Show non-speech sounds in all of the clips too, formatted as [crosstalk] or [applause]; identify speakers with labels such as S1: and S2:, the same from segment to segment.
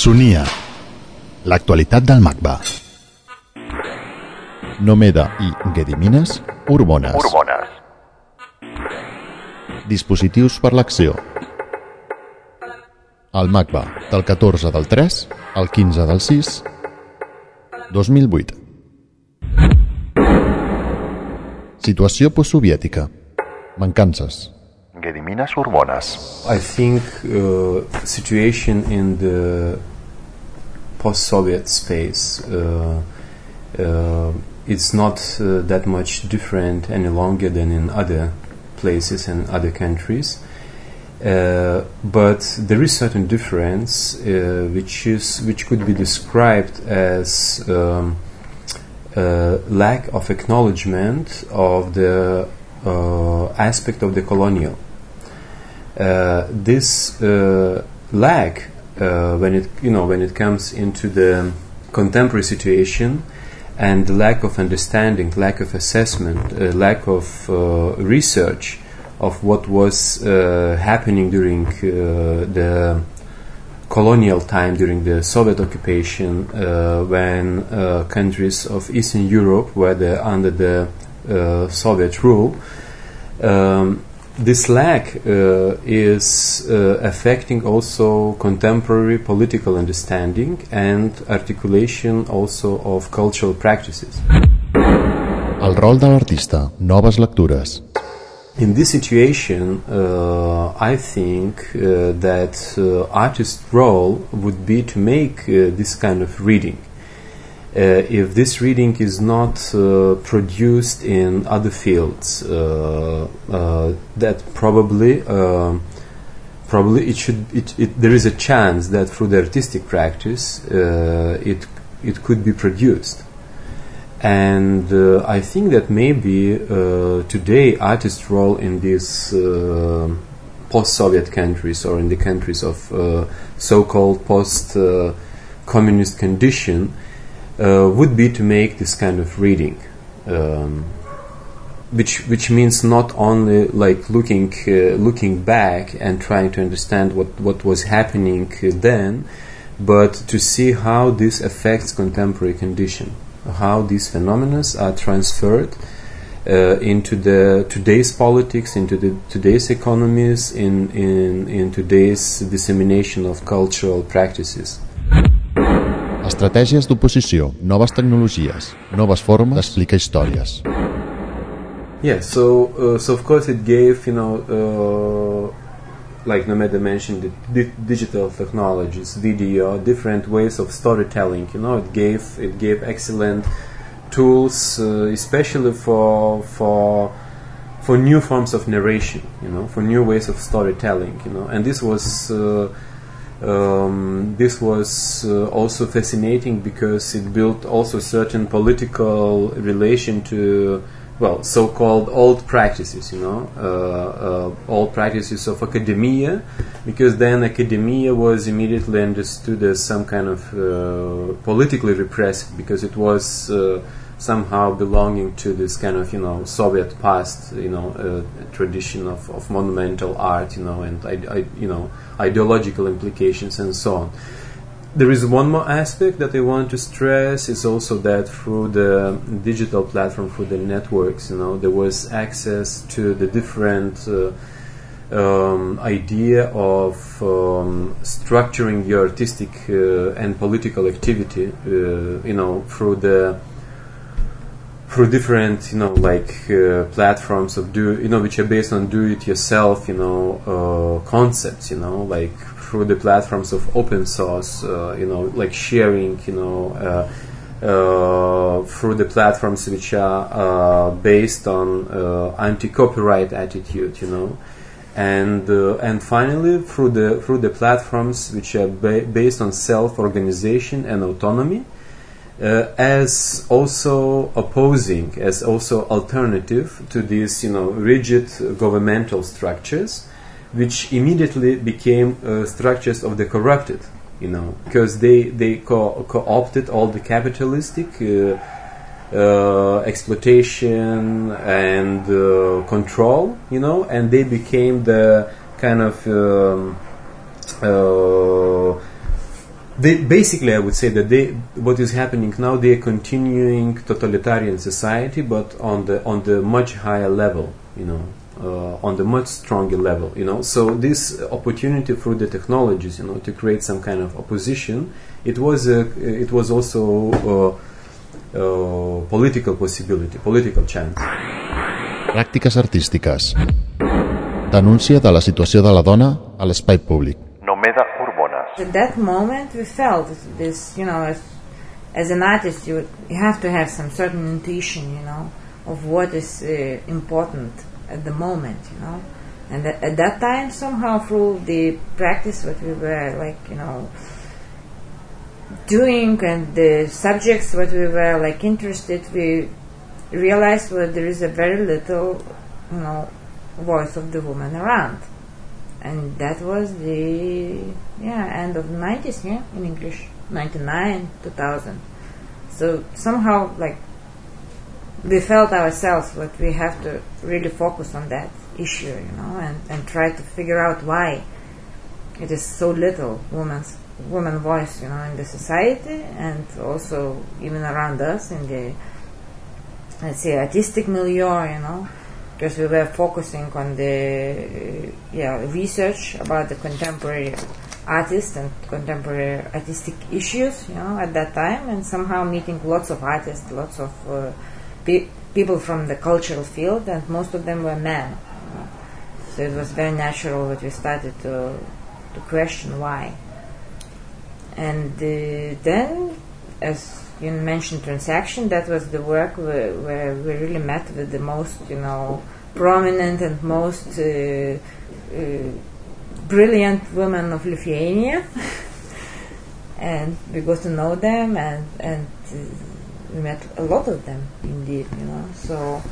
S1: Sonia. L'actualitat del MACBA. Nomeda i Gediminas, hormones.
S2: Hormones.
S1: Dispositius per l'acció. El MACBA, del 14 del 3 al 15 del 6, 2008. Situació postsoviètica. Mancances.
S2: Gediminas Urbonas.
S3: I think uh, situation in the post-Soviet space uh, uh, it's not uh, that much different any longer than in other places and other countries. Uh, but there is certain difference uh, which is which could be described as um, lack of acknowledgement of the uh, aspect of the colonial. Uh, this uh, lack, uh, when it you know when it comes into the contemporary situation, and the lack of understanding, lack of assessment, uh, lack of uh, research of what was uh, happening during the colonial time, during the Soviet occupation, when countries of Eastern Europe were the, under the Soviet rule. Um, this lack uh, is uh, affecting also contemporary political understanding and articulation also of cultural practices.
S1: El rol de l'artista. Noves lectures.
S3: In this situation, uh, I think uh, that uh, artist's role would be to make uh, this kind of reading. Uh, if this reading is not uh, produced in other fields, uh, that probably um, probably it should it, it, there is a chance that through the artistic practice it it could be produced. And uh, I think that maybe uh, today artist's role in these uh, post-Soviet countries or in the countries of so-called post-communist condition uh, would be to make this kind of reading, um, which which means not only like looking uh, looking back and trying to understand what what was happening then, but to see how this affects contemporary condition how these phenomena are transferred uh, into the today's politics, into the today's economies, in, in, in today's dissemination of cultural practices.
S1: Estratègies d'oposició, noves tecnologies, noves formes d'explicar històries.
S3: Yeah, so uh, so of course it gave you know uh, like Nomeda mentioned the di- digital technologies, video, different ways of storytelling. You know, it gave it gave excellent tools, uh, especially for for for new forms of narration. You know, for new ways of storytelling. You know, and this was. Uh, um, this was uh, also fascinating because it built also certain political relation to well, so-called old practices, you know, uh, uh, old practices of academia, because then academia was immediately understood as some kind of uh, politically repressive, because it was uh, somehow belonging to this kind of, you know, Soviet past, you know, uh, tradition of, of monumental art, you know, and I, I, you know, ideological implications and so on. There is one more aspect that I want to stress is also that through the digital platform, through the networks, you know, there was access to the different uh, um, idea of um, structuring your artistic uh, and political activity, uh, you know, through the through different, you know, like uh, platforms of do, you know, which are based on do-it-yourself, you know, uh, concepts, you know, like through the platforms of open source, uh, you know, like sharing, you know, uh, uh, through the platforms which are uh, based on anti-copyright attitude, you know, and and finally through the through the platforms which are ba- based on self-organization and autonomy, as also opposing, as also alternative to these, you know, rigid governmental structures which immediately became uh, structures of the corrupted, you know, because they they co- co-opted all the capitalistic uh, uh, exploitation and uh, control, you know, and they became the kind of um, uh, they basically, I would say that they what is happening now they are continuing totalitarian society, but on the on the much higher level, you know, uh, on the much stronger level, you know. So this opportunity through the technologies, you know, to create some kind of opposition, it was a, it was also a, a political possibility, political chance.
S1: Pràctiques artístiques. Denúncia de la situació de la dona a l'espai públic.
S2: Nomeda Urbonas.
S4: At that moment, we felt this, you know, as, as an artist, you, you have to have some certain intuition, you know, of what is uh, important at the moment, you know. And at that time, somehow through the practice, what we were like, you know, doing and the subjects what we were like interested, we realized that there is a very little, you know, voice of the woman around. And that was the yeah end of the 90s, yeah, in English, 99, 2000. So somehow like we felt ourselves that we have to really focus on that issue, you know, and, and try to figure out why it is so little woman's woman voice, you know, in the society and also even around us in the let's say artistic milieu, you know, because we were focusing on the yeah research about the contemporary artists and contemporary artistic issues, you know, at that time, and somehow meeting lots of artists, lots of uh, pe- people from the cultural field, and most of them were men. So it was very natural that we started to to question why. And uh, then, as you mentioned, transaction. That was the work where, where we really met with the most, you know, prominent and most uh, uh, brilliant women of Lithuania. [laughs] and we got to know them, and and uh, we met a lot of them, indeed, you know. So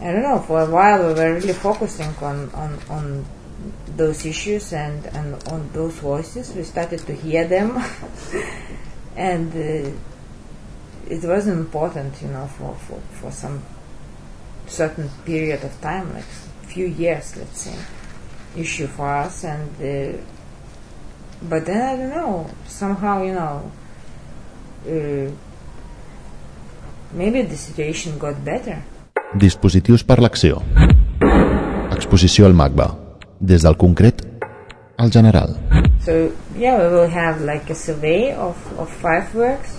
S4: I don't know. For a while, we were really focusing on on on those issues and and on those voices. We started to hear them, [laughs] and uh, it was important, you know, for, for for some certain period of time, like few years, let's say, issue for us. And uh, but then I don't know. Somehow, you know. Uh, maybe the situation got better.
S1: Dispositius per l'acció. Exposició al MACBA. Des del concret al general.
S4: So yeah, we will have like a survey of, of five works,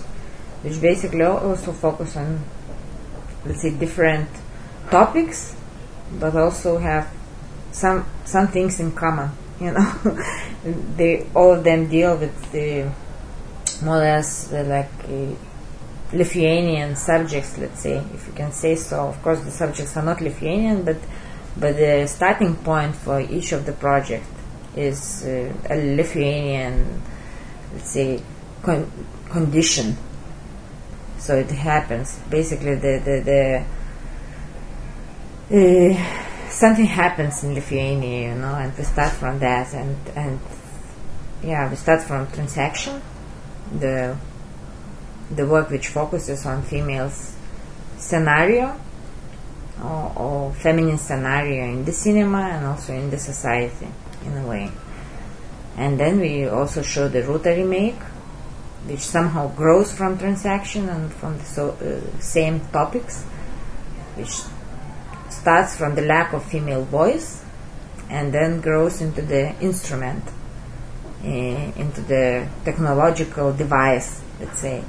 S4: which basically also focus on, let's say, different topics, but also have some some things in common. [laughs] You know, they all of them deal with the more or less uh, like uh, Lithuanian subjects. Let's say, if you can say so. Of course, the subjects are not Lithuanian, but but the starting point for each of the project is uh, a Lithuanian, let's say, con- condition. So it happens. Basically, the the, the uh, something happens in Lithuania, you know, and we start from that, and and yeah, we start from transaction, the the work which focuses on females scenario or, or feminine scenario in the cinema and also in the society in a way. And then we also show the rotary make, which somehow grows from transaction and from the so, uh, same topics, which starts from the lack of female voice and then grows into the instrument, uh, into the technological device, let's say,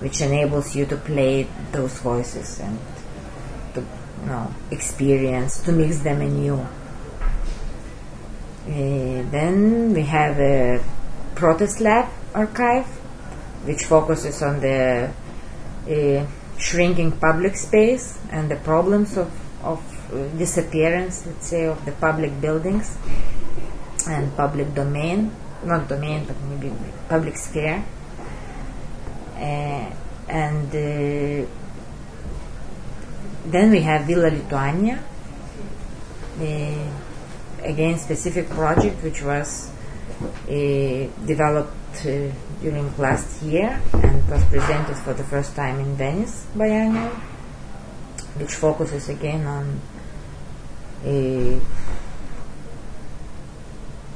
S4: which enables you to play those voices and to you know experience to mix them anew. Then we have a protest lab archive, which focuses on the uh, shrinking public space and the problems of, of uh, disappearance, let's say, of the public buildings and public domain, not domain, but maybe public sphere. Uh, and uh, then we have Villa Lituania, uh, again specific project which was uh, developed uh, during last year and was presented for the first time in Venice biennial, which focuses again on uh,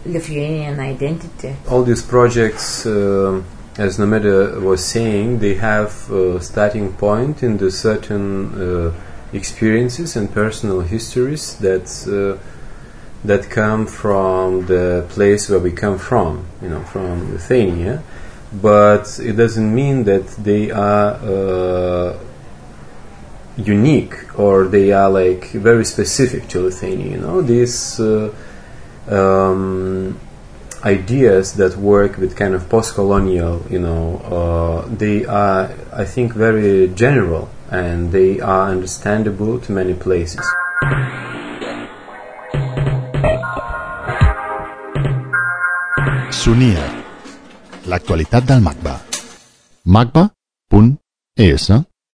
S4: Lithuanian identity.
S3: All these projects, uh, as Nomeda was saying, they have a starting point in the certain uh, experiences and personal histories that uh, that come from the place where we come from, you know, from Lithuania. But it doesn't mean that they are uh, unique or they are like very specific to Lithuania. You know, these uh, um, ideas that work with kind of post-colonial, you know, uh, they are, I think, very general and they are understandable to many places.
S1: Sonia. L'actualitat del MACBA. macba.es